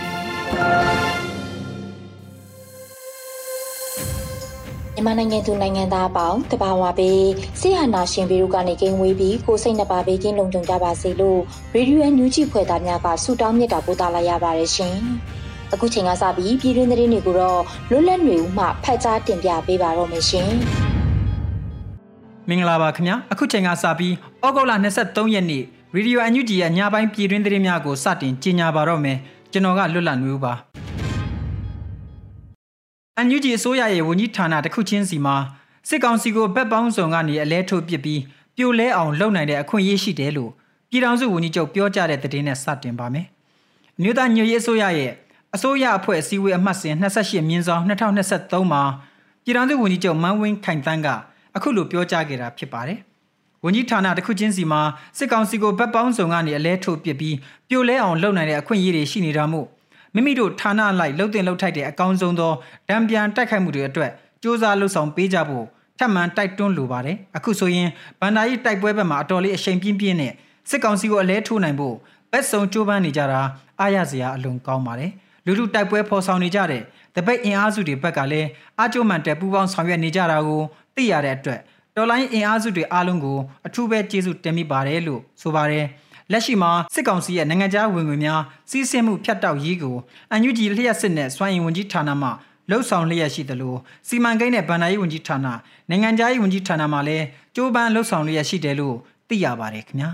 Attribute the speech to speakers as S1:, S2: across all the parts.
S1: ပြီ
S2: မြန်မာနိုင်ငံသူနိုင်ငံသားအပေါင်းတဘာဝပေးဆရာနာရှင်ပေတို့ကနေကင်းဝေးပြီးကိုစိတ်နှပါပေးကင်းလုံခြုံကြပါစေလို့ရေဒီယိုအန်ယူဂျီဖွဲ့သားများကဆုတောင်းမြတ်တာပို့သလာရပါတယ်ရှင်။အခုချိန်ကစပြီးပြည်တွင်းသတင်းတွေကိုတော့လွတ်လပ်နေဦးမှဖတ်ကြားတင်ပြပေးပါတော့မယ်ရှင်။
S3: မင်္ဂလာပါခင်ဗျာအခုချိန်ကစပြီးဩဂုတ်လ23ရက်နေ့ရေဒီယိုအန်ယူဂျီရဲ့ညပိုင်းပြည်တွင်းသတင်းများကိုစတင်ကြီးညာပါတော့မယ်။ ကျွန်တော်ကလွတ်လပ်နေဦးပါအန်ယူဂျီအစိုးရရဲ့ဝန်ကြီးဌာနတစ်ခုချင်းစီမှာစစ်ကောင်စီကိုဘက်ပေါင်းစုံကနေအလဲထုတ်ပစ်ပြီးပြိုလဲအောင်လုပ်နိုင်တဲ့အခွင့်အရေးရှိတယ်လို့ပြည်ထောင်စုဝန်ကြီးချုပ်ပြောကြားတဲ့သတင်းနဲ့စတင်ပါမယ်။အမျိုးသားညွေရေးအစိုးရရဲ့အစိုးရအဖွဲ့အစည်းအဝေးအမှတ်စဉ်28မြင်းဆောင်2023မှာပြည်ထောင်စုဝန်ကြီးချုပ်မန်းဝင်းခိုင်တန်းကအခုလိုပြောကြားခဲ့တာဖြစ်ပါတယ်။ ဝန်ကြီးဌာနတစ်ခုချင်းစီမှာစစ်ကောင်စီကိုဗတ်ပေါင်းစုံကနေအလဲထုတ်ပစ်ပြီးပြိုလဲအောင်လုပ်နိုင်တဲ့အခွင့်အရေးတွေရှိနေတာမို့မိမိတို့ဌာနလိုက်လှုပ်တင်လှုပ်ထိုက်တဲ့အကောင်းဆုံးသောဒံပြန်တိုက်ခိုက်မှုတွေအတွက်စ조사လှုပ်ဆောင်ပေးကြဖို့ထပ်မံတိုက်တွန်းလိုပါတယ်အခုဆိုရင်ဗန္ဒာယီတိုက်ပွဲဘက်မှာအတော်လေးအရှိန်ပြင်းပြင်းနဲ့စစ်ကောင်စီကိုအလဲထိုးနိုင်ဖို့ဘက်စုံကြိုးပမ်းနေကြတာအားရစရာအလွန်ကောင်းပါတယ်လူလူတိုက်ပွဲဖော်ဆောင်နေကြတဲ့တပိတ်အင်အားစုတွေဘက်ကလည်းအကြိုမှန်တဲ့ပူးပေါင်းဆောင်ရွက်နေကြတာကိုသိရတဲ့အတွက် တော်လိုင်းအင်အားစုတွေအားလုံးကိုအထူးပဲကျေးဇူးတင်မိပါတယ်လို့ဆိုပါတယ်လက်ရှိမှာစစ်ကောင်စီရဲ့နိုင်ငံခြားဝင်ငွေများစီးဆင်းမှုဖြတ်တောက်ရေးကိုအန်ယူဂျီလျှက်စစ်နဲ့စွမ်းရင်ဝန်ကြီးဌာနမှလှုပ်ဆောင်လျက်ရှိသလိုစီမံကိန်းနဲ့ဗန္ဒာရေးဝန်ကြီးဌာနနိုင်ငံခြားရေးဝန်ကြီးဌာနမှလည်းကြိုးပမ်းလှုပ်ဆောင်လျက်ရှိတယ်လို့သိရပါတယ်ခင်ဗျာ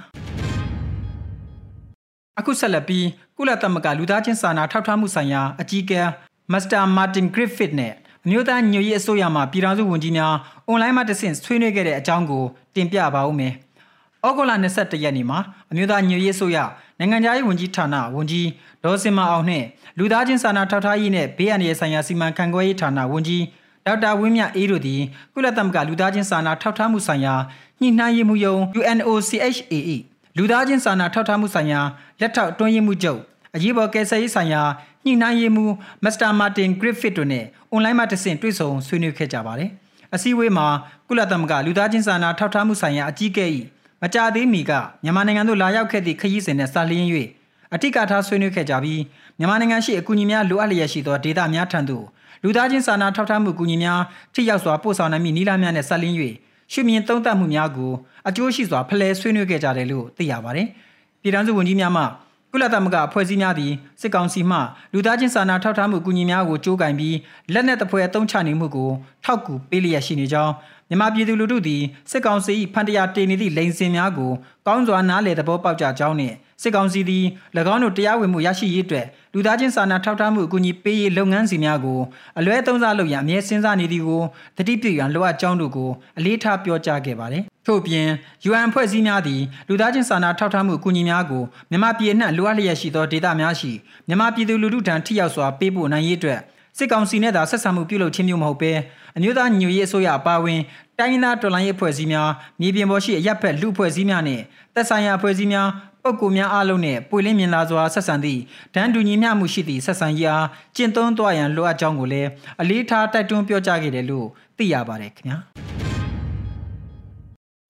S3: အခုဆက်လက်ပြီးကုလသမဂ္ဂလူသားချင်းစာနာထောက်ထားမှုဆိုင်ရာအကြီးအကဲမစ္စတာမာတင်ဂရစ်ဖစ်နဲ့ အမျိုးသားညွေရေးအစိုးရမှပြည်ထောင်စုဝန်ကြီးများအွန်လိုင်းမှာတဆင့်ဆွေးနွေးခဲ့တဲ့အကြောင်းကိုတင်ပြပါဦးမယ်။ဩဂုတ်လ22ရက်နေ့မှာအမျိုးသားညွေရေးအစိုးရနိုင်ငံခြားရေးဝန်ကြီးဌာနဝန်ကြီးဒေါ်စင်မအောင်နဲ့လူသားချင်းစာနာထောက်ထားရေးနဲ့ဘေးအန္တရာယ်ဆိုင်ရာစီမံခန့်ခွဲရေးဌာနဝန်ကြီးဒေါက်တာဝင်းမြအေးတို့သည်ကုလသမဂ္ဂလူသားချင်းစာနာထောက်ထားမှုဆိုင်ရာညှိနှိုင်းရေးမှူးယုံ UNOCHAE လူသားချင်းစာနာထောက်ထားမှုဆိုင်ရာလက်ထောက်တွင်းရေးမှူးချုပ်အရေးပေါ်ကယ်ဆယ်ရေးဆိုင်ရာ ညှိနှိုင်းရေးမှူးမစ္စတာမာတင်ဂရစ်ဖစ်တို့နဲ့အွန်လိုင်းမှာတဆင့်တွေ့ဆုံဆွေးနွေးခဲ့ကြပါတယ်။အစည်းအဝေးမှာကုလသမဂ္ဂလူသားချင်းစာနာထောက်ထားမှုဆိုင်ရာအကြီးအကဲ၏မကြသေးမီကမြန်မာနိုင်ငံသို့လာရောက်ခဲ့သည့်ခရီးစဉ်နဲ့စာလျင်း၍အတိကထားဆွေးနွေးခဲ့ကြပြီးမြန်မာနိုင်ငံရှိအကူအညီများလိုအပ်လျက်ရှိသောဒေသများထံသို့လူသားချင်းစာနာထောက်ထားမှုအကူအညီများထိရောက်စွာပို့ဆောင်နိုင်မည့်နည်းလမ်းများနဲ့ဆက်လင်း၍ရှုမြင်သုံးသပ်မှုများကိုအကျိုးရှိစွာဖလှယ်ဆွေးနွေးခဲ့ကြတယ်လို့သိရပါတယ်။ပြည်ထောင်စုဝန်ကြီးများမှကုလသမဂ္ဂအဖွဲ့အစည်းများသည်စစ်ကောင်စီမှလူသားချင်းစာနာထောက်ထားမှုအကူအညီများကိုကြိုးကင်ပြီးလက်နက်တပွဲအသုံးချနေမှုကိုထောက်ကူပေးလျက်ရှိနေကြောင်းမြန်မာပြည်သူလူထုသည်စစ်ကောင်စီ၏ဖန်တရားတင်နေသည့်လိန်စင်များကိုကောင်းစွာနားလည်သဘောပေါက်ကြကြောင်းနှင့်စစ်ကောင်စီသည်၎င်းတို့တရားဝင်မှုရရှိရေးအတွက်လူသားချင်းစာနာထောက်ထားမှုအကူအညီပေးရေးလုပ်ငန်းစီများကိုအလွဲသုံးစားလုပ်ရန်အမြဲစဉ်းစားနေသည်ကိုတတိပြုရန်လိုအပ်ကြောင်းတို့ကိုအလေးထားပြောကြားခဲ့ပါတယ်။ထို့ပြင် UN ဖွဲ့စည်းများသည်လူသားချင်းစာနာထောက်ထားမှုအကူအညီများကိုမြန်မာပြည်အနှံ့လိုအပ်လျက်ရှိသောဒေသများရှိမြန်မာပြည်သူလူထုထံထိရောက်စွာပေးပို့နိုင်ရေးအတွက်စစ်ကောင်စီနဲ့သာဆက်ဆံမှုပြုလုပ်ခြင်းမျိုးမဟုတ်ဘဲအမျိုးသားညွေရေးအစိုးရအပါအဝင်တိုင်းရင်းသားတော်လှန်ရေးအဖွဲ့အစည်းများမြေပြင်ပေါ်ရှိအရက်ဖက်လူအဖွဲ့အစည်းများနဲ့သက်ဆိုင်ရာအဖွဲ့အစည်းများပုဂ္ဂိုလ်များအားလုံးနဲ့ပွေလင်းမြင်လာစွာဆက်ဆံသည့်ဒန်းတူညီမျှမှုရှိသည့်ဆက်ဆံရေးအားကျင့်သုံးသွားရန်လိုအပ်ကြောင်းကိုလည်းအလေးထားတိုက်တွန်းပြောကြားခဲ့တယ်လို့သိရပါတယ်ခင်ဗျာ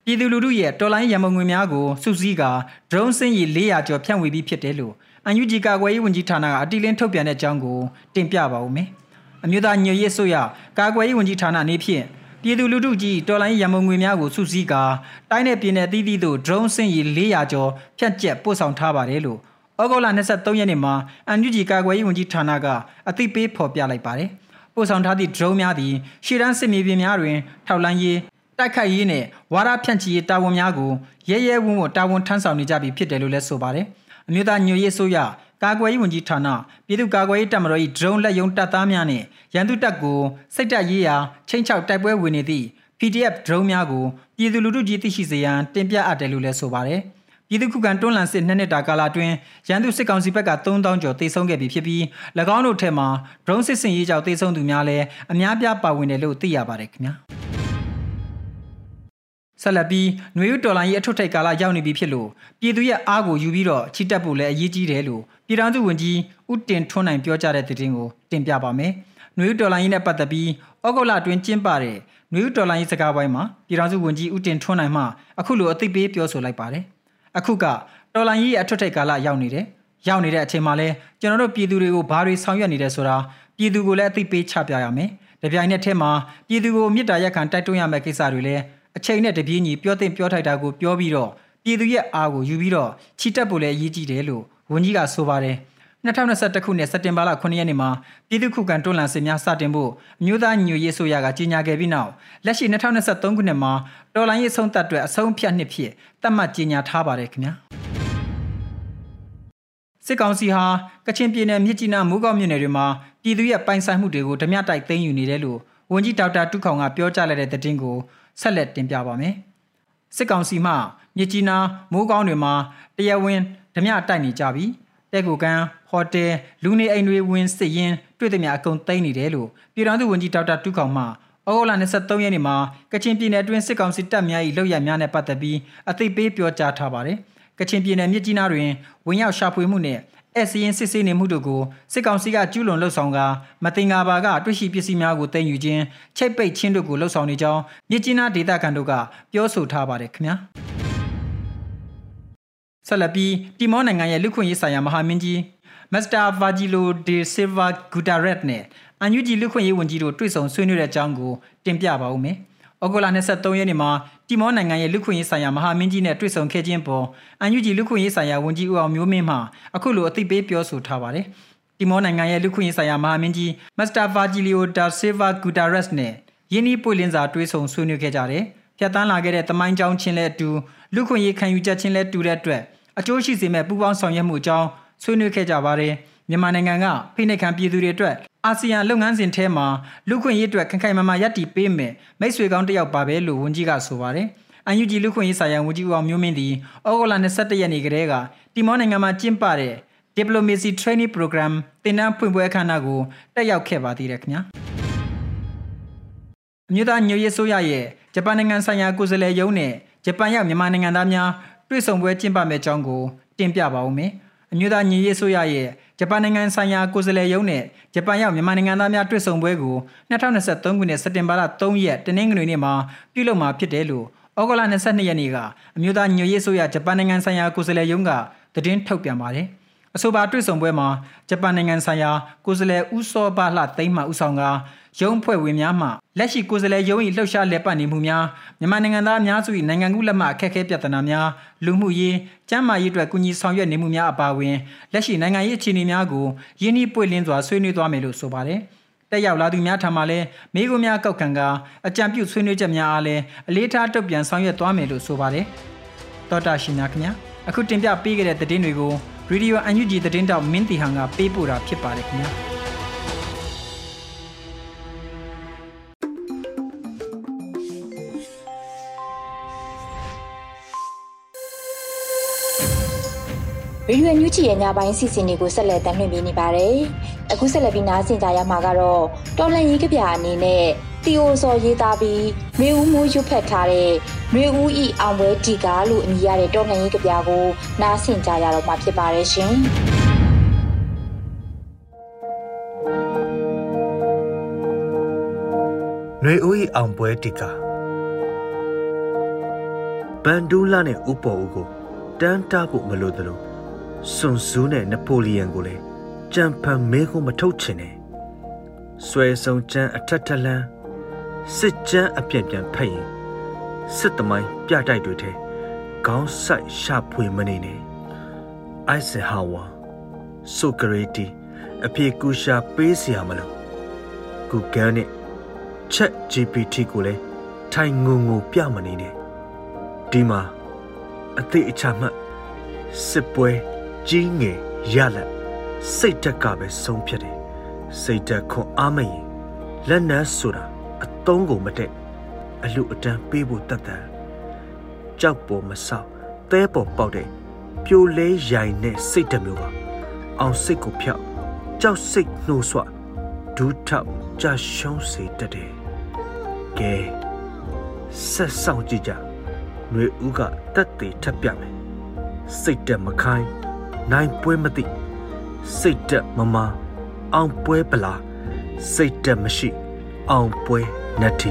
S3: ပြည်သူလူထုရဲ့တော်လိုင်းရမုံငွေများကိုစုစည်းကာ drone စင်းရီ400ကျော်ဖြန့်ဝေပြီးဖြစ်တယ်လို့ အန်ယူဂျီကာကွယ်ရေးဝန်ကြီးဌာနကအတီလင်းထုတ်ပြန်တဲ့အကြောင်းကိုတင်ပြပါဦးမယ်။အမျိုးသားညွေရေးဆိုရကာကွယ်ရေးဝန်ကြီးဌာနနေဖြင့်ပြည်သူလူထုကြီးတော်လိုင်းရမုံငွေများကိုစုစည်းကာတိုင်းနယ်ပြည်နယ်အသီးသီးသို့ drone စင်ရီ400ကျော်ဖြန့်ကျက်ပို့ဆောင်ထားပါတယ်လို့ဩဩဂုတ်လ23ရက်နေ့မှာအန်ယူဂျီကာကွယ်ရေးဝန်ကြီးဌာနကအသိပေးဖော်ပြလိုက်ပါတယ်။ပို့ဆောင်ထားသည့် drone များသည်ရှေ့တန်းစစ်မြေပြင်များတွင်ထောက်လန်းရေးတိုက်ခိုက်ရေးနဲ့ဝါရဖြန့်ချီရေးတာဝန်များကိုရဲရဲဝံ့ဝံ့တာဝန်ထမ်းဆောင်နေကြပြီဖြစ်တယ်လို့လည်းဆိုပါတယ်။ အမျိုးသားညွရေးဆိုရကာကွယ်ရေးဝန်ကြီးဌာနပြည်သူ့ကာကွယ်ရေးတပ်မတော်၏ drone လက်ယုံတပ်သားများနဲ့ရန်သူတပ်ကိုစိတ်တက်ရေးရာချင်းချောက်တိုက်ပွဲဝင်နေသည့် PDF drone များကိုပြည်သူလူထုကြီးသိရှိစေရန်တင်ပြအပ်တယ်လို့လည်းဆိုပါတယ်။ပြည်သူ့ခုခံတွန်းလှန်စစ်နှစ်နှစ်တာကာလအတွင်းရန်သူစစ်ကောင်စီဘက်က3000ကျော်တေဆုံးခဲ့ပြီဖြစ်ပြီး၎င်းတို့ထက်မှာ drone စစ်စင်ရေးကြောင့်တေဆုံးသူများလည်းအများပြားပါဝင်တယ်လို့သိရပါတယ်ခင်ဗျာ။ ဆက်လက်ပြီးနွေဦးတော်လိုင်းရဲ့အထွတ်ထိပ်ကာလရောက်နေပြီဖြစ်လို့ပြည်သူရဲ့အားကိုယူပြီးတော့ချစ်တက်ဖို့လည်းအရေးကြီးတယ်လို့ပြည်ထောင်စုဝန်ကြီးဦးတင်ထွန်းနိုင်ပြောကြားတဲ့သတင်းကိုတင်ပြပါမယ်။နွေဦးတော်လိုင်းနဲ့ပတ်သက်ပြီးဩဂုတ်လတွင်ကျင်းပတဲ့နွေဦးတော်လိုင်းစကားပိုင်းမှာပြည်ထောင်စုဝန်ကြီးဦးတင်ထွန်းနိုင်မှအခုလိုအသိပေးပြောဆိုလိုက်ပါတယ်။အခုကတော်လိုင်းရဲ့အထွတ်ထိပ်ကာလရောက်နေတယ်။ရောက်နေတဲ့အချိန်မှာလဲကျွန်တော်တို့ပြည်သူတွေကိုဘာတွေဆောင်ရွက်နေတယ်ဆိုတာပြည်သူကိုလည်းအသိပေးချပြရမယ်။ကြပြိုင်တဲ့ထဲမှာပြည်သူကိုမြစ်တာရက်ခံတိုက်တွန်းရမယ့်ကိစ္စတွေလည်း အချိန်နဲ့တပြေးညီပြောတင်ပြောထိုက်တာကိုပြောပြီးတော့ပြည်သူရဲ့အားကိုယူပြီးတော့ချီတက်ဖို့လည်းအရေးကြီးတယ်လို့ဝန်ကြီးကဆိုပါတယ်2021ခုနှစ်စက်တင်ဘာလ9ရက်နေ့မှာပြည်သူ့ခုခံတွန်းလှန်စစ်များစတင်ဖို့အမျိုးသားညွရေးဆိုရကကြေညာခဲ့ပြီးနောက်လက်ရှိ2023ခုနှစ်မှာတော်လိုင်းရေးဆုံးသက်အတွက်အဆုံးဖြတ်နှစ်ဖြစ်သတ်မှတ်ကြေညာထားပါတယ်ခင်ဗျာစစ်ကောင်စီဟာကချင်ပြည်နယ်မြစ်ကြီးနားမိုးကောက်မြို့နယ်တွေမှာပြည်သူရဲ့ပိုင်ဆိုင်မှုတွေကိုဓမြတိုက်သိမ်းယူနေတယ်လို့ ဝန်ကြီးဒေါက်တာတူခေါင်ကပြောကြားလိုက်တဲ့သတင်းကိုဆက်လက်တင်ပြပါမယ်။စစ်ကောင်စီမှမြစ်ကြီးနားမိုးကောင်းတွေမှာတရားဝင်ဓမြတိုက်နေကြပြီးတဲကူကန်ဟိုတယ်လူနေအိမ်တွေဝင်စစ်ရင်တွေ့သည်များအကုန်သိမ်းနေတယ်လို့ပြည်ထောင်စုဝန်ကြီးဒေါက်တာတူခေါင်မှဩဂုတ်လ23ရက်နေ့မှာကချင်ပြည်နယ်အတွင်းစစ်ကောင်စီတပ်များ၏လုပ်ရများနဲ့ပတ်သက်ပြီးအသိပေးပြောကြားထားပါတယ်။ကချင်ပြည်နယ်မြစ်ကြီးနားတွင်ဝင်ရောက်ရှာဖွေမှုနဲ့ အဲစီရင်စစ်ဆေးနေမှုတို့ကိုစစ်ကောင်စီကကျူးလွန်လှုပ်ဆောင်ကမတင်ငါပါကတွေ့ရှိပစ္စည်းများကိုတင်ယူခြင်းချိတ်ပိတ်ခြင်းတို့ကိုလှုပ်ဆောင်နေကြောင်းမြစ်ကြီးနားဒေသခံတို့ကပြောဆိုထားပါတယ်ခင်ဗျာဆက်လက်ပြီးတီမောနိုင်ငံရဲ့လူခွင့်ရေးဆိုင်ရာမဟာမင်းကြီးမစ္စတာဗာဂျီလိုဒေဆီဗာဂူတာရက်နဲ့အန်ယူဂျီလူခွင့်ရေးဝန်ကြီးတို့တွေ့ဆုံဆွေးနွေးတဲ့အကြောင်းကိုတင်ပြပါဦးမယ်။ဩဂုတ်လ23ရက်နေ့မှာ တီမောနိုင်ငံရဲ့လူခွင့်ရေးဆိုင်ရာမဟာမင်းကြီးနဲ့တွေ့ဆုံခဲ့ခြင်းပေါ်အန်ယူဂျီလူခွင့်ရေးဆိုင်ရာဝန်ကြီးဦးအောင်မျိုးမင်းမှအခုလိုအသိပေးပြောဆိုထားပါတယ်။တီမောနိုင်ငံရဲ့လူခွင့်ရေးဆိုင်ရာမဟာမင်းကြီးမစ္စတာဗာဂျီလီယိုဒါဆီဗာဂူတာရက်နဲ့ယင်းဒီပွေလင်းစာတွေ့ဆုံဆွေးနွေးခဲ့ကြတယ်။ဖြတ်တန်းလာခဲ့တဲ့တမိုင်းကြောင်းချင်းလည်းအတူလူခွင့်ရေးခံယူချက်ချင်းလည်းတူတဲ့အတွက်အကျိုးရှိစေမဲ့ပူးပေါင်းဆောင်ရွက်မှုအကြောင်းဆွေးနွေးခဲ့ကြပါတယ်။ မြန်မာနိုင်ငံကဖိနှိပ်ခံပြည်သူတွေအတွက်အာဆီယံလုပ်ငန်းစဉ်ထဲမှာလူခွင့်ရေးအတွက်ခိုင်ခိုင်မာမာရပ်တည်ပေးမယ်မိတ်ဆွေကောင်းတစ်ယောက်ပါပဲလို့ဝန်ကြီးကဆိုပါတယ်။ UNG လူခွင့်ရေးဆိုင်ရာဝန်ကြီးဦးအောင်မျိုးမင်းသည်ဩဂုတ်လ22ရက်နေ့ကတည်းကတီမောနိုင်ငံမှာကျင်းပတဲ့ Diplomacy Training Program သင်တန်းဖွင့်ပွဲအခမ်းအနားကိုတက်ရောက်ခဲ့ပါသေးတယ်ခင်ဗျာ။အမျိုးသားညွရေးဆိုရရဲ့ဂျပန်နိုင်ငံဆိုင်ရာကိုယ်စားလှယ်ရုံးနဲ့ဂျပန်ရောက်မြန်မာနိုင်ငံသားများတွေ့ဆုံပွဲကျင်းပမယ့်အကြောင်းကိုတင်ပြပါဦးမယ်။ အမျိုးသားညွရေးဆိုရရဲ့ဂျပန်နိုင်ငံဆိုင်ရာကိုယ်စားလှယ်ရုံးနဲ့ဂျပန်ရောက်မြန်မာနိုင်ငံသားများတွေ့ဆုံပွဲကို2023ခုနှစ်စက်တင်ဘာလ3ရက်တနင်္ဂနွေနေ့မှာပြုလုပ်မှာဖြစ်တယ်လို့ဩဂုတ်လ22ရက်နေ့ကအမျိုးသားညွရေးဆိုရဂျပန်နိုင်ငံဆိုင်ရာကိုယ်စားလှယ်ရုံးကသတင်းထုတ်ပြန်ပါတယ်။အဆိုပါတွေ့ဆုံပွဲမှာဂျပန်နိုင်ငံဆိုင်ရာကိုယ်စားလှယ်ဦးစောပါလှသိမ်းမှဦးဆောင်က ရုံးဖွဲ့ဝင်များမှလက်ရှိကိုယ်စားလှယ်ရုံး၏လှုပ်ရှားလက်ပတ်နေမှုများမြန်မာနိုင်ငံသားအများစု၏နိုင်ငံကူးလက်မှတ်အခက်အခဲပြဿနာများလူမှုရေးကျန်းမာရေးအတွက်ကူညီဆောင်ရွက်နေမှုများအပါအဝင်လက်ရှိနိုင်ငံရေးအခြေအနေများကိုရင်းနှီးပွင့်လင်းစွာဆွေးနွေးသွားမယ်လို့ဆိုပါတယ်တက်ရောက်လာသူများထံမှလည်းမိဂုများကောက်ခံကအကြံပြုဆွေးနွေးချက်များအားလည်းအလေးထားတုတ်ပြန်ဆောင်ရွက်သွားမယ်လို့ဆိုပါတယ်တော်တာရှင်များခင်ဗျာအခုတင်ပြပေးခဲ့တဲ့သတင်းတွေကိုရေဒီယိုအန်ယူဂျီသတင်းတောက်မင်းတီဟန်ကပေးပို့တာဖြစ်ပါတယ်ခင်ဗျာ
S2: ရေဒီယိုညူချီရဲ့ညပိုင်းစီစဉ်တွေကိုဆက်လက်တင်ပြနေပါတယ်။အခုဆက်လက်ပြီးနားဆင်ကြရမှာကတော့တော်လန်ရေးကဗျာအနေနဲ့တီအိုစော်ရေးသားပြီးမေဦးမိုးရွတ်ဖက်ထားတဲ့မေဦးဤအောင်ပွဲတီကာလို့အမည်ရတဲ့တော်လန်ရေးကဗျာကိုနားဆင်ကြရတော့မှာဖြစ်ပါတယ်ရှင်။
S4: ຫນွေဦး၏အောင်ပွဲတီကာဘန်ဒူးလာနဲ့ဥပေါ်ဦးကိုတန်းတားဖို့မလိုသလို စွန်ဆူးနဲ့နပိုလီယံကိုလည်းကြံဖန်မဲကိုမထုတ်ချင်နဲ့ဆွဲဆောင်ချမ်းအထက်ထလန်းစစ်ချမ်းအပြန့်ပြန်ဖက်ရင်စစ်သမိုင်းပြတိုက်တွေထဲခေါင်းဆိုင်ရှာဖွေမနေနဲ့အိုက်ဆင်ဟာဝါဆိုကရေတီအဖြေကူရှာပေးစရာမလို Google နဲ့ Chat GPT ကိုလည်းထိုင်ငုံငုံပြမနေနဲ့ဒီမှာအသေးအချာမှစစ်ပွဲ ကြီးငယ်ရလက်စိတ်တက်ကပဲဆုံးဖြတ်တယ်စိတ်တက်ခွန်အားမရင်လက်နက်ဆိုတာအသုံးကိုမတက်အလူအတန်းပေးဖို့တတ်တယ်ကြောက်ပေါ်မဆောက်သဲပေါ်ပေါက်တဲ့ပြိုလဲရိုင်တဲ့စိတ်တမျိုးပါအောင်စိတ်ကိုဖြောက်ကြောက်စိတ်နှိုးဆွဒူးထောက်ကြရှုံးစေတတ်တယ်ကဲဆက်ဆောင်ကြည့်ကြຫນွေဦးကတက်သေးထပ်ပြမယ်စိတ်တက်မခိုင်း နိုင်ပွဲမသိစိတ်တက်မမာအောင်ပွဲပလာစိတ်တက်မရှိ အောင်ပွဲနတ်တီ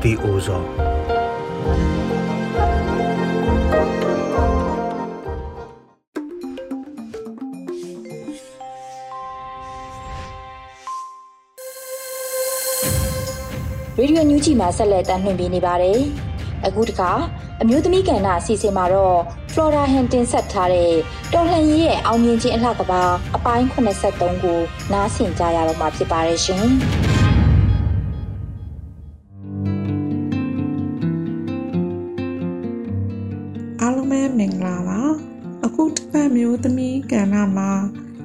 S4: ဒီအိုဇော
S2: ရေဒီယိုညူးချီမှာဆက်လက်တင်ပြနေပါတယ်။အခုတခါ အမျိုးသမီးကဏ္ဍအစီအစဉ်မှာတော့ Flora Han တင်ဆက်ထားတဲ့တော်လှန်ရေးရဲ့အောင်မြင်ခြင်းအလှကပါအပိုင်း83ကိုနားဆင်ကြရတော့မှာဖြစ်ပါတယ်ရှင်။
S5: အားလုံးပဲမင်္ဂလာပါအခုတစ်ပတ်မျိုးသမီးကဏ္ဍမှာ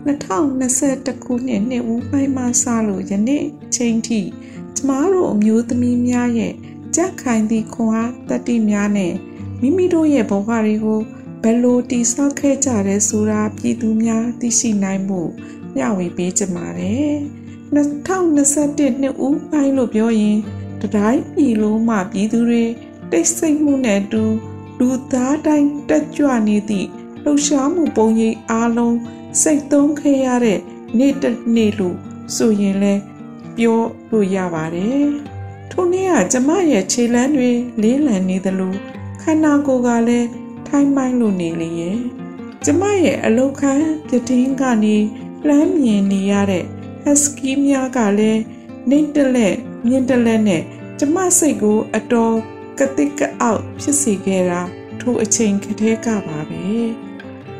S5: 2021ခုနှစ်နှစ်ဦးပိုင်းမှာစလို့ယနေ့ချိန်ထိကျမတို့အမျိုးသမီးများရဲ့ ကြက်ခိုင်သည့်ခွန်အားတတိများနဲ့မိမိတို့ရဲ့ဘဝတွေကိုဘယ်လိုတည်ဆောက်ခဲ့ကြရဲဆိုတာပြည်သူများသိရှိနိုင်မှုမျှဝေပေးကြပါတယ်2021နှစ်ဦးပိုင်းလို့ပြောရင်တတိုင်းပြည်လုံးမှာပြည်သူတွေတိတ်ဆိတ်မှုနဲ့အတူလူသားတိုင်းတက်ကြွနေသည့်လှူရှားမှုပုံရိပ်အားလုံးစိတ်သုံးခဲ့ရတဲ့နေ့တစ်နေ့လို့ဆိုရင်လဲပြောလို့ရပါတယ်။ ထိုနေ့ကကျမရဲ့ခြေလမ်းတွေလေးလံနေသလိုခန္ဓာကိုယ်ကလည်းထိုင်းမိုင်းလို့နေလေရဲ့။ကျမရဲ့အလုတ်ခန်းပြတင်းကနေလှမ်းမြင်နေရတဲ့ husky များကလည်းနေတလက်မြင့်တလက်နဲ့ကျမစိတ်ကိုအတော်ကတိကအောက်ဖြစ်စေခဲ့တာထိုအချိန်ကတည်းကပါပဲ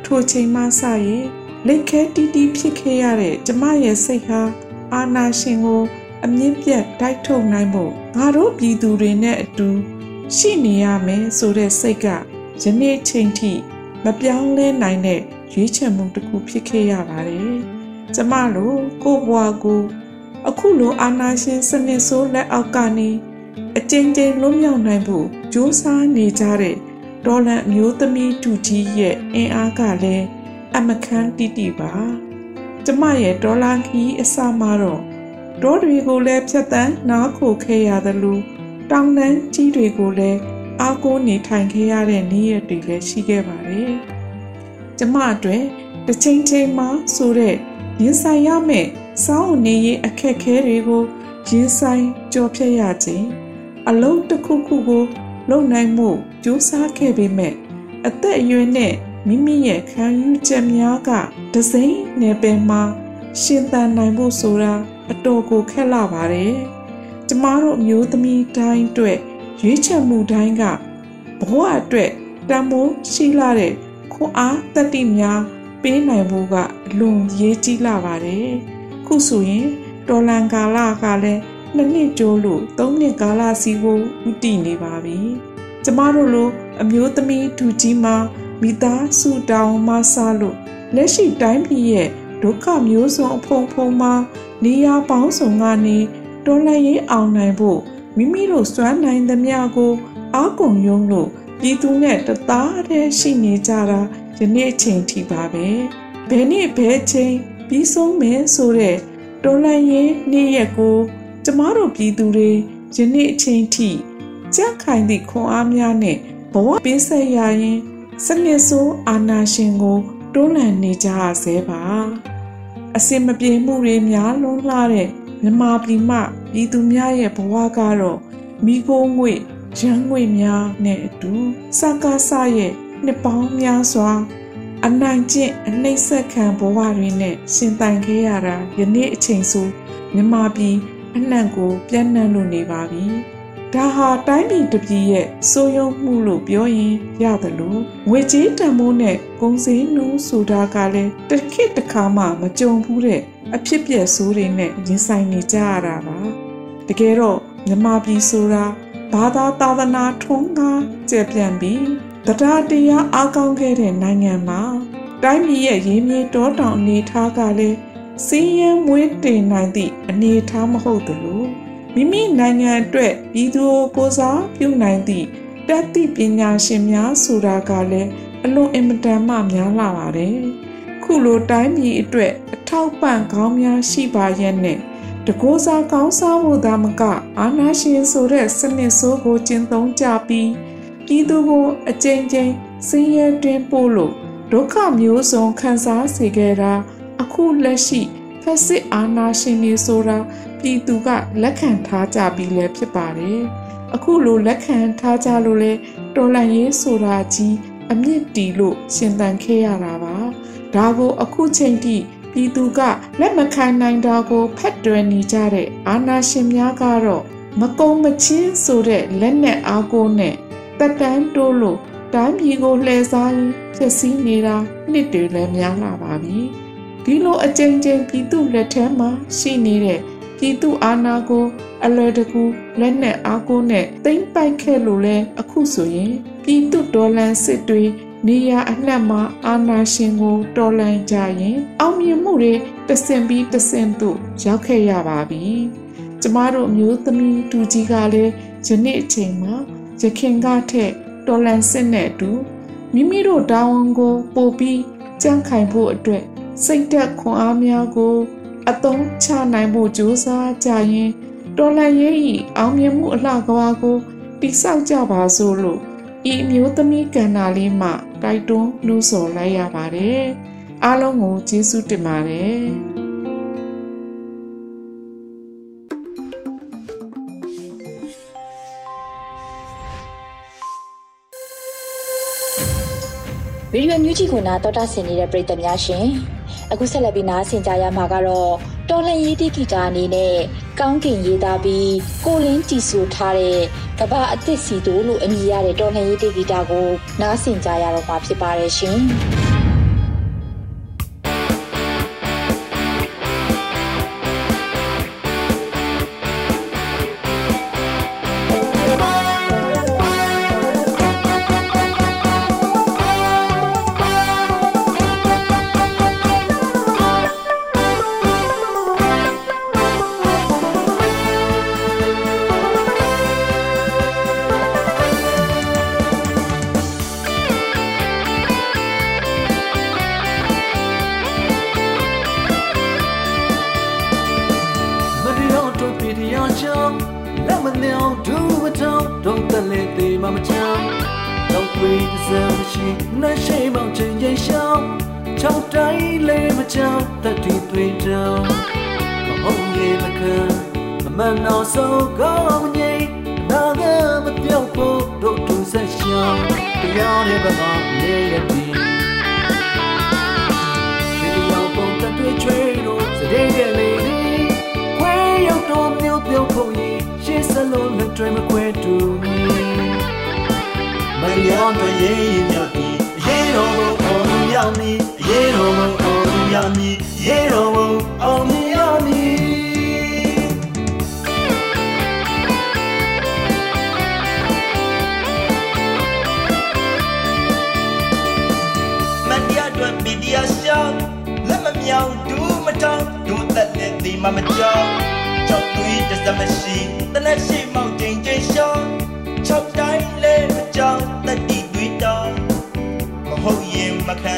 S5: ထိုချိန်မှစရင်လက်ခဲတီးတီးဖြစ်ခဲ့ရတဲ့ကျမရဲ့စိတ်ဟာအာနာရှင်ကို အမြင့်ပြတ်တိုက်ထုတ်နိုင်ဖို့ငါတို့ပြည်သူတွေနဲ့အတူရှိနေရမယ်ဆိုတဲ့စိတ်ကယနေ့ချိန်ထိမပြောင်းလဲနိုင်တဲ့ရွေးချယ်မှုတစ်ခုဖြစ်ခဲ့ရပါတယ်။ကျမတို့ကိုဘွားကိုအခုလိုအာနာရှင်စနစ်ဆိုးလက်အောက်ကနေအကျဉ်းချင်းလွတ်မြောက်နိုင်ဖို့ကြိုးစားနေကြတဲ့ဒေါ်လန်အမျိုးသမီးတူကြီးရဲ့အင်အားကလည်းအမခန်းတိတိပါကျမရဲ့ဒေါ်လာခီးအစမှာတော့ ဒေါ်တွေကိုလည်းဖြတ်တန်းနားခိုခဲ့ရသလိုတောင်တန်းကြီးတွေကိုလည်းအားကိုးနေထိုင်ခဲ့ရတဲ့နေ့ရက်တွေလည်းရှိခဲ့ပါတယ်ကျမအတွက်တစ်ချိန်ချိန်မှာဆိုတဲ့ရင်ဆိုင်ရမယ့်စောင်းနေရေးအခက်ခဲတွေကိုရင်ဆိုင်ကြော်ဖြတ်ရခြင်းအလုံးတစ်ခုခုကိုလုံနိုင်မှုကြိုးစားခဲ့ပေမဲ့အသက်အရွယ်နဲ့မိမိရဲ့ခံယူချက်များကဒစိမ့်နယ်ပယ်မှာရှင်သန်နိုင်ဖို့ဆိုတာ အတော်ကိုခက်လာပါတယ်။ကျမတို့မျိုးသမီးတိုင်းအတွက်ရွေးချယ်မှုတိုင်းကဘဝအတွက်တန်ဖိုးရှိလာတဲ့ခွန်အားတတိများပေးနိုင်ဖို့ကအလွန်ရေးကြီးလာပါတယ်။ခုဆိုရင်တော်လန်ကာလကလည်းနှစ်နှစ်ကျိုးလို့သုံးနှစ်ကာလစီကိုဥတည်နေပါပြီ။ကျမတို့လိုအမျိုးသမီးဒူကြီးမှာမိသားစုတောင်မှဆလို့လက်ရှိတိုင်းပြည်ရဲ့ ဒုက္ခမျိုးစုံအဖုံဖုံမှာနေရာပေါင်းစုံကနေတော်လှန်ရေးအောင်နိုင်ဖို့မိမိတို့စွမ်းနိုင်သမျှကိုအားကုန်ယုံလို့ပြည်သူနဲ့တသားတည်းရှိနေကြတာယနေ့အချိန်ထိပါပဲဘယ်နေ့ဘယ်ချိန်ပြီးဆုံးမယ်ဆိုတဲ့တော်လှန်ရေးနေ့ရက်ကိုကျမတို့ပြည်သူတွေယနေ့အချိန်ထိကြက်ခိုင်သည့်ခွန်အားများနဲ့ဘဝပေးဆက်ရရင်စနစ်ဆိုးအာနာရှင်ကိုတွန်းလှန်နေကြရဆဲပါ အစင်မပြေမှုတွေများလွန်းလာတဲ့မြမပြည်မှပြည်သူများရဲ့ဘဝကတော့မိခိုးငွေရန်ငွေများနဲ့အတူစကားဆရဲ့နှစ်ပေါင်းများစွာအနိုင်ကျင့်အနှိမ့်ဆက်ခံဘဝတွေနဲ့ရှင်သန်ခဲ့ရတာယနေ့အချိန်ဆိုမြမပြည်အနှံ့ကိုပြန့်နှံ့လို့နေပါပြီ။ ဒဒါဟာတိုင်းပြည်တစ်ပြည်ရဲ့စိုးရုံမှုလို့ပြောရင်ရတယ်လို့ငွေကြေးတန်ဖိုးနဲ့ကုန်စည်နှုန်းဆိုတာကလည်းတစ်ခေတ်တစ်ခါမှမကြုံဘူးတဲ့အဖြစ်ပြက်ဆိုးတွေနဲ့ရင်ဆိုင်နေကြရတာပါတကယ်တော့မြမပြည်ဆိုတာဘာသာသာသနာထွန်းကားကျပြန့်ပြီးတရားတရားအားကောင်းခဲ့တဲ့နိုင်ငံမှာတိုင်းပြည်ရဲ့ရင်းမြေတောတောင်အနေထားကလည်းစီးရဲမွေးတင်နိုင်သည့်အနေအထားမဟုတ်သလို မိမိနိုင်ငံအတွက်ပြည်သူကိုစားပြုနိုင်သည့်တတ်သိပညာရှင်များဆိုတာကလည်းအလွန်အင်မတန်မှများလာပါတယ်။ခုလိုတိုင်းပြည်အတွက်အထောက်ပံ့ကောင်းများရှိပါရဲ့နဲ့တကိုးစားကောင်းစားဖို့သာမက အာနာရှင်ဆိုတဲ့စနစ်ဆိုးကိုကျင့်သုံးကြပြီးပြည်သူကိုအကြိမ်ကြိမ်စင်းရဲတွင်ပို့လို့ဒုက္ခမျိုးစုံခံစားစေခဲ့တာအခုလက်ရှိ ဖက်စစ်အာဏာရှင်တွေဆိုတာပြည်သူကလက်ခံထားကြပြီးလည်းဖြစ်ပါတယ်။အခုလိုလက်ခံထားကြလို့လေတော်လန်ရေးဆိုတာကြီးအမြင့်တီလို့ရှင်သန်ခဲ့ရတာပါ။ဒါကိုအခုချိန်ထိပြည်သူကလက်မခံနိုင်တာကိုဖက်တွယ်နေကြတဲ့အာဏာရှင်များကတော့မကုံမချင်းဆိုတဲ့လက်နဲ့အားကိုနဲ့တက်တန်းတိုးလို့တိုင်းပြည်ကိုလှည့်စားရင်းဖြစ်စည်းနေတာနှစ်တွေလည်းများလာပါပြီ ဒီလိုအကြိမ်ကြိမ်ပြည်သူလက်ထဲမှာရှိနေတဲ့ပြည်သူအာဏာကိုအလွယ်တကူလက်နဲ့အားကိုနဲ့သိမ့်ပိုက်ခဲ့လို့လဲအခုဆိုရင်ပြည်သူဒေါ်လန်စစ်တွေနေရအနှံ့မှာအာနာရှင်ကိုတော်လှန်ကြရင် အောင်မြင်မှုတွေတဆင့်ပြီးတဆင့်သို့ရောက်ခဲ့ရပါပြီ။ကျမတို့မျိုးသမီးတူကြီးကလည်းယနေ့အချိန်မှာရခင်ကထက်တော်လန်စစ်နဲ့အတူမိမိတို့တာဝန်ကိုပို့ပြီးကြန့်ခိုင်ဖို့အတွက် စိတ်သက်ခွန်အားများကို အသုံးချနိုင်ဖို့ကြိုးစားကြရင်တော်လန်ရေးဤအောင်မြင်မှုအလှကဝါကိုတိဆောက်ကြပါစို့လို့ဤမျိုးသမီးကန္နာလေးမှတိုက်တွန်းနှိုးဆော်လိုက်ရပါတယ်အားလုံးကိုကျေးဇူးတင်ပါတယ်
S2: ဗီဒီယိုမြူးကြီးကိုနာတော်တာဆင်နေတဲ့ပရိသတ်များရှင် အခုဆက်လက်ပြီးနားဆင်ကြရမှာကတော့တော်လှန်ရေးတိဂီတာအနေနဲ့ကောင်းကင်ရေးသားပြီးကိုလင်းကြည်ဆူထားတဲ့ကဘာအသစ်စီတို့လို့အမည်ရတဲ့တော်လှန်ရေးတိဂီတာကိုနားဆင်ကြရတော့မှာဖြစ်ပါတယ်ရှင်
S6: တွေမခွဲတူမီမလျောင်းတွေရေးရင်မြတ်ပြီရေးတော်ဘုံအောင်ရမည်ရေးတော်ဘုံအောင်ရမည်ရေးတော်ဘုံအောင်ရမည်မတရားတွေပီဒီယာရှောင်းလက်မမြောင်ဒူးမတောင်းဒူးသက်နဲ့ဒီ မမကြောက်ကြောက်သွေးတစမရှိတလက်ရှိမောက်ချိန်ချိန်ရှောင်း၆တိုင်းလဲမကြောက်တတိတွေတောင်းမဟုတ်ရင်မခံ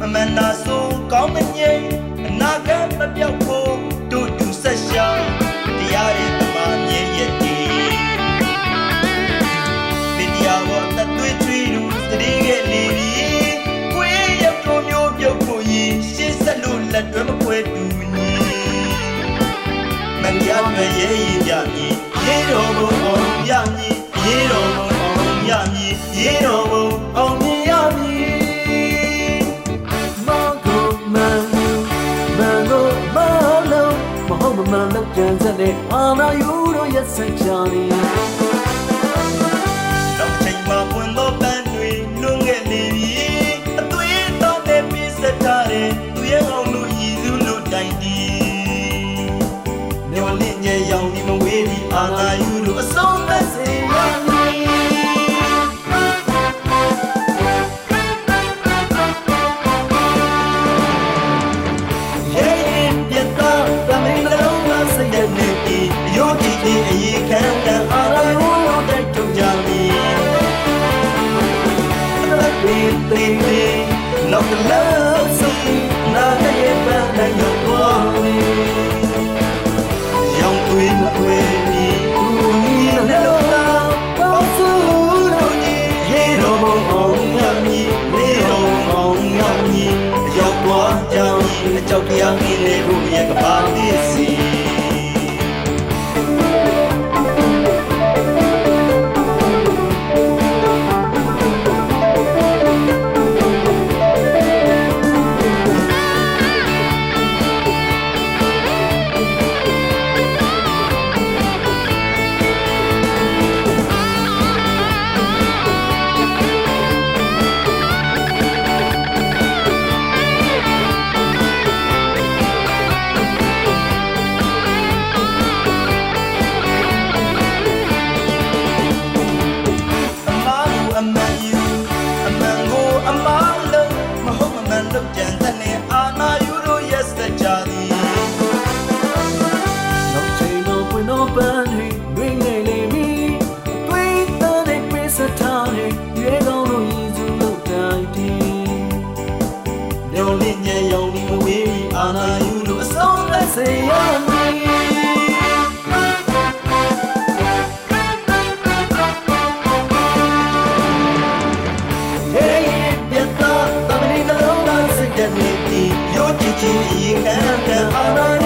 S6: မမနာဆိုကောင်းမငိမ့်အ နာဂတ်မပြောက်ဖို့တို့တူဆက်ရှောင်းတရားရဲ့တမမြဲရဲ့တည်ဗီဒီယိုဝတ်သွေးထွေးလို့စတိရဲ့နေပြီကိုယ်ရောက်တော်မျိုးပြုတ်ဖို့ရင်ရှေ့ဆက်လို့လက်တွဲမခွဲတူညီမတရားတွေရဲ့ရင်ကြမြည်ရေတော်ဘုံအောင်ရမည်ရေတော်ဘုံအောင်ရမည်ရေတော် အာနာယူတို့ရဲ့ဆက်ချာနေ ရည်စုလို့တိုင်တီမျောလင့်ရဲ့ရောင်ဒီမဝေးအာနာယူလို့အဆုံးသတ်စေရမည် Hey, get up, the minute alone, I say that me, you're teaching me, you can't get out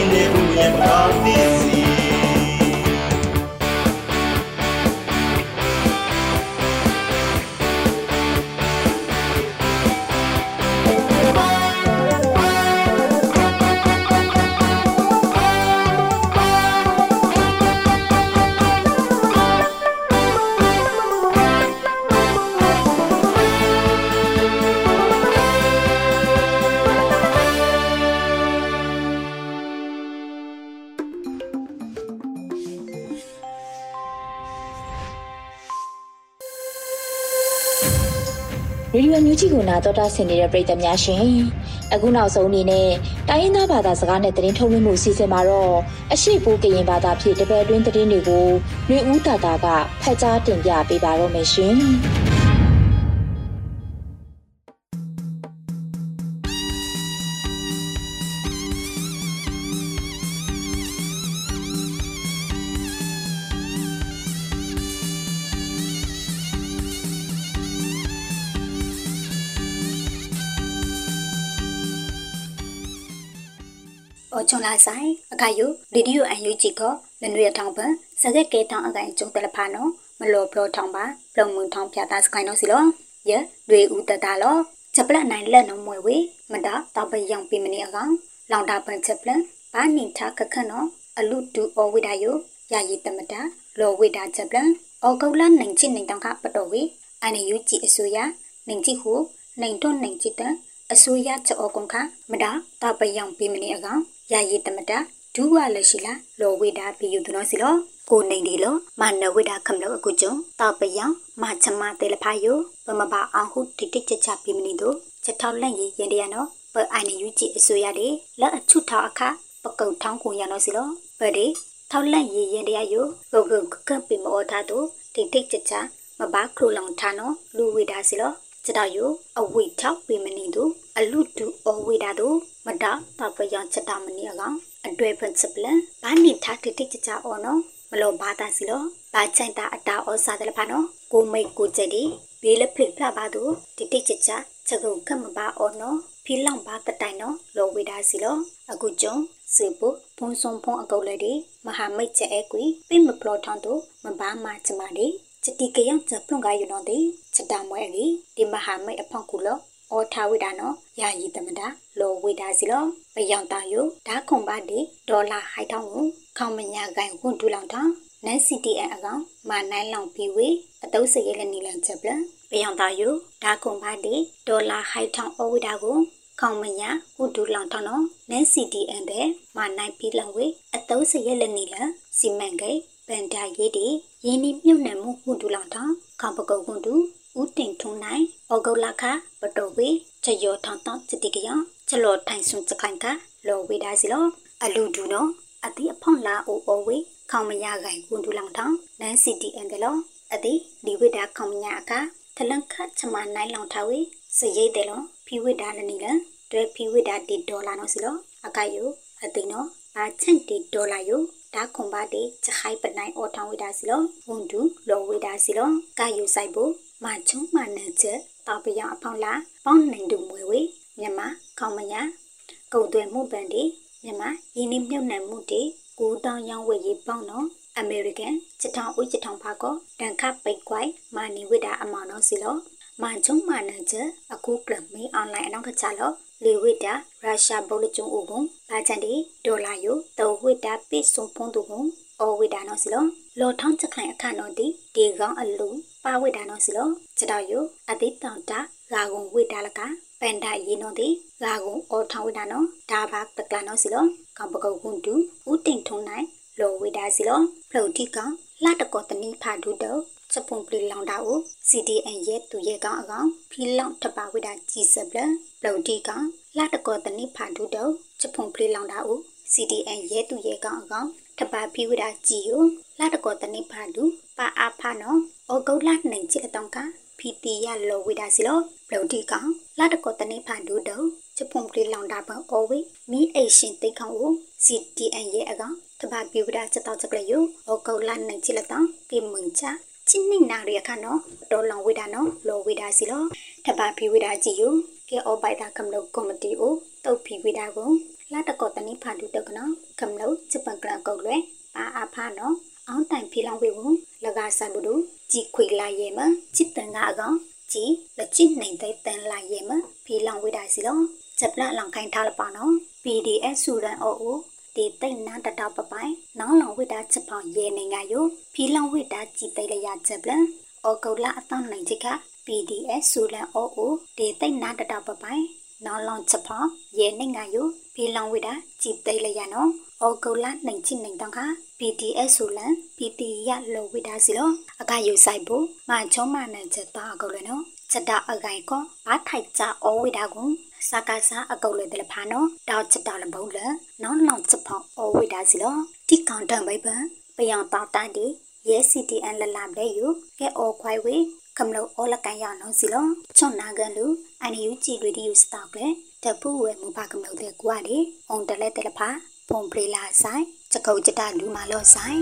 S6: ရေ
S2: ဒီယိုမြူးကြီးကိုနာတော်တာဆင်နေတဲ့ပရိသတ်များရှင်အခုနောက်ဆုံးအနေနဲ့တိုင်းရင်းသားဘာသာစကားနဲ့သတင်းထုတ်လွှင့်မှုစီစဉ်မှာတော့အရှိပိုးကရင်ဘာသာဖြင့်တပည့်တွင်းသတင်းတွေကိုလူဦးတာတာကဖတ်ကြားတင်ပြပေးပါတော့မယ်ရှင်
S7: အော်ချွန်လာဆိုင်အကယုရေဒီယိုအန်ယူဂျီကလနွေထောင်ပန်စကက်ကဲတောင်အကန်ကျုံတယ်လဖာနော်မလောဘလောထောင်ပါပလုံမှုထောင်ပြတာစကိုင်းနော်စီလောယတွေဦးတတာလောချက်ပလက်နိုင်လက်နော်မွေဝေမတာတောက်ပယောင်ပြမနေအကောင်လောင်တာပန်ချက်ပလန်ဘာနိထခခနော်အလူတူအဝိဒါယုယာယီတမတာလောဝိဒါချက်ပလန်အောကုတ်လနိုင်ချစ်နိုင်တောင်ခပတော်ဝေအန်ယူဂျီအစိုးရနိုင်ချစ်ဟုနိုင်တော့နိုင်ချစ်တဲ့အစိုးရချောကုံခမတာတောက်ပယောင်ပြမနေအကောင် ယာယီတမတာဒူဝလရှိလာလောဝိဒါပြယူသူနော်စီလောကိုနေဒီလောမနဝိဒါခမလောအခုကျုံတောက်ပယောင်မချမတေလဖာယုပမပါအောင်ဟုတိတိချချပြမနေတို့ချက်ထောက်လန့်ရရင်တရနော်ပအိုင်နယူကြည့်အစိုးရလေလက်အချုထောက်အခပကုတ်ထောင်းကိုရနော်စီလောပဒီထောက်လန့်ရရင်တရယုဂုတ်ဂုတ်ကပ်ပြမောထားတို့တိတိချချမဘာခရလောင်ထားနော်လူဝိဒါစီလောစတယုအဝိထောက်ပြမနေတို့ အလူတူအဝိဒါတို့မတာတောက်ပယောင်ချက်တာမနေအကောင်အတွေ့ principle ဘာနိထားတိတိချချအော်နော်မလို့ဘာသာစီလောဘာချိုင်တာအတာဩစာတယ်ဖာနော်ကိုမိတ်ကိုချက်ဒီဘေးလက်ဖလဖလာပါတို့တိတိချချချက်ကုတ်ခမပါအော်နော်ဖီလောင်ပါတတိုင်နော်လောဝေဒါစီလောအခုကျုံစေပုဖုံစုံဖုံအကုတ်လေဒီမဟာမိတ်ကျဲကွီပိမပလောထောင်းတို့မဘာမချမဒီချတိကယံချပလုံကယူနော်ဒီချတာမွဲကြီးဒီမဟာမိတ်အဖောက်ကူလော အော်ထာဝိဒါနော်ယာယီတမတာလောဝိဒါစီလောပယောင်တာယုဓာခုံပါဒီဒေါ်လာဟိုက်ထောင်းကိုခေါမညာကိုင်ဝန်တူလောင်ထောင်းနန် CTN အကောင်မာနိုင်လောင်ပြီးဝေအတုပ်စရဲလည်းနီလန်ချက်ပလပယောင်တာယုဓာခုံပါဒီဒေါ်လာဟိုက်ထောင်းအဝိဒါကိုခေါမညာဝတူလောင်ထောင်းနော်နန် CTN တဲ့မာနိုင်ပြီးလောင်ဝေအတုပ်စရဲလည်းနီလန်စီမံကိန်းပန်တာရေးဒီရင်းနှီးမြုပ်နှံမှုဝတူလောင်ထောင်းခေါပကုတ်ကွန်တူ ဦးတင်ထုံနိုင်ဩဂုတ်လခပတော်ဝေချယောထောင်းတောင်းစတိကယချလောထိုင်ဆွန်စခိုင်ကလောဝေဒါစီလောအလူဒူနောအတိအဖွန်လာအိုအိုဝေခေါမရဂိုင်ကွန်ဒူလောင်ထောင်းနန်စီတီအန်တယ်လောအတိဒီဝေဒါခေါမရအခါထလန်ခချမနိုင်လောင်ထားဝေစရိတ်တယ်လောဖီဝေဒါလနီလန်တွဲဖီဝေဒါတီဒေါ်လာနော်စီလောအကယုအတိနောဘာချန်တီဒေါ်လာယုဒါခွန်ပါတေချခိုင်ပနိုင်အော်ထောင်းဝေဒါစီလောဝန်ဒူလောဝေဒါစီလောကာယုဆိုင်ဖို့ မာချုံမာနချက်တောက်ပယအဖောင်းလာပေါင်းနိုင်တူမွေဝေမြန်မာခေါမညာကုတ်သွဲမှုပန်တီမြန်မာရင်းနှီးမြှုပ်နှံမှုတီကိုတောင်းရောင်းဝယ်ရေးပေါင်းတော့အမေရိကန်ချထောင်ဦးချထောင်ဖာကောတန်ခပိတ်ကွိုင်မာနီဝိတာအမောင်တော့စီလောမာချုံမာနချက်အခုကလမေးအွန်လိုင်းအနောက်ကချလောလေဝိတာရုရှားဘုလကျုံဦးကုန်ဘာချန်တီဒေါ်လာယိုတောဝိတာပိစုံဖုံးသူကုန်အော်ဝိတာနော်စီလောလောထောင်းချက်ခိုင်အခါနော်တီဒီကောင်အလူ ပါဝိတာနော်စီလောချက်တော်ယိုအတိတောင်တာဂါကုံဝိတာလကပန်ဒယေနော်တီဂါကုံအော်ထောင်းဝိတာနော်ဒါဘာပကလာနော်စီလောကောင်ပကုတ်ကွန်တူဦးတိန်ထုံနိုင်လောဝိတာစီလောဖလုတ်တီကောင်လာတကောတနိဖာဒုတောစပုံပလီလောင်တာကို CDN ရဲ့သူရဲ့ကောင်အကောင်ဖီလောင်ထပါဝိတာကြီးစပလပလုတ်တီကောင်လာတကောတနိဖာဒုတောစပုံပလီလောင်တာကို CDN ရဲ့သူရဲ့ကောင်အကောင် ထပါဖီဝိတာကြီးကိုလာတကောတနိဖာဒုပါအားဖာနော်ဩဂုတ်လနိုင်ချစ်အတောင်ကဖီတီရလောဝိတာစီလောပလုတ်တီကောင်လာတကောတနိဖာဒုတောစပုံပလီလောင်တာပန်အော်ဝေမီအိရှင်တိတ်ခေါင်ကို CDN ရဲ့အကောင်တပါပြူဒါချက်တော့ချက်ကလေးယဩဂုတ်လနိုင်ချစ်လက်တောင်ကေမွန်ချချင်းနိနာရခါနော်တော်လောင်ဝိဒါနော်လောဝိဒါစီလောတပါပြူဝိဒါကြည့်ယကေအောဘိုက်တာကမလို့ကော်မတီကိုတုတ်ဖီဝိဒါကို လာတကောတနိဖာဒုတကနော်ကမလို့ချပန်ကလကုတ်လွဲပါအဖာနော်အောင်တိုင်ဖီလောင်ဝေဘူးလကဆန်ဘူးတို့ကြည်ခွေလာရဲမချစ်တန်ကအကောင်ကြည်လက်ချစ်နိုင်တဲ့တန်လာရဲမဖီလောင်ဝိဒါစီလောချက်ပလလောင်ခိုင်းထားလပါနော် PDF ဆူရန်အိုအိုဒီတိတ်နာတတော်ပပိုင်နောင်လောင်ဝိတာချက်ပေါင်ရဲနေငါယိုဖီလောင်ဝိတာကြည်တိတ်လရချက်ပလအောကုလာအတောင်းနိုင်ချက်က PDF ဆူလန်အိုအိုဒီတိတ်နာတတော်ပပိုင်နောင်လောင်ချက်ပေါင်ရဲနေငါယို ဖီလောင်ဝိတာကြည်တိတ်လရနော်အောကုလာနိုင်ချစ်နိုင်တောင်းခ PDS ဆူလန် PT ရလောဝိတာစီလောအကယူဆိုင်ဖို့မချုံမနန်ချက်တာအကုတ်လေနော်ချက်တာအကိုင်ကောဘာထိုက်ကြအောဝိတာကိုစကားစားအကုတ်လေတယ်ဖာနော်တောက်ချက်တာလဘုံလနောင်းနောင်ချက်ဖောင်းအောဝိတာစီလောတိကောင်တန်ဘိပန်ပယံတောက်တန်ဒီရဲ CTN လလမ်လေယူကဲအောခွိုင်ဝေကမလို့အောလကန်ရနော်စီလောချွန်နာကန်လူအန်ယူကြည်ရီဒီယူစတောက်လေ တပူဝဲမဘာကမလို့တဲ့ကွာဒီအုံတလဲတယ်ဖာပုံပရီလာဆိုင်ချကုတ်ချတာလူမာလောဆိုင်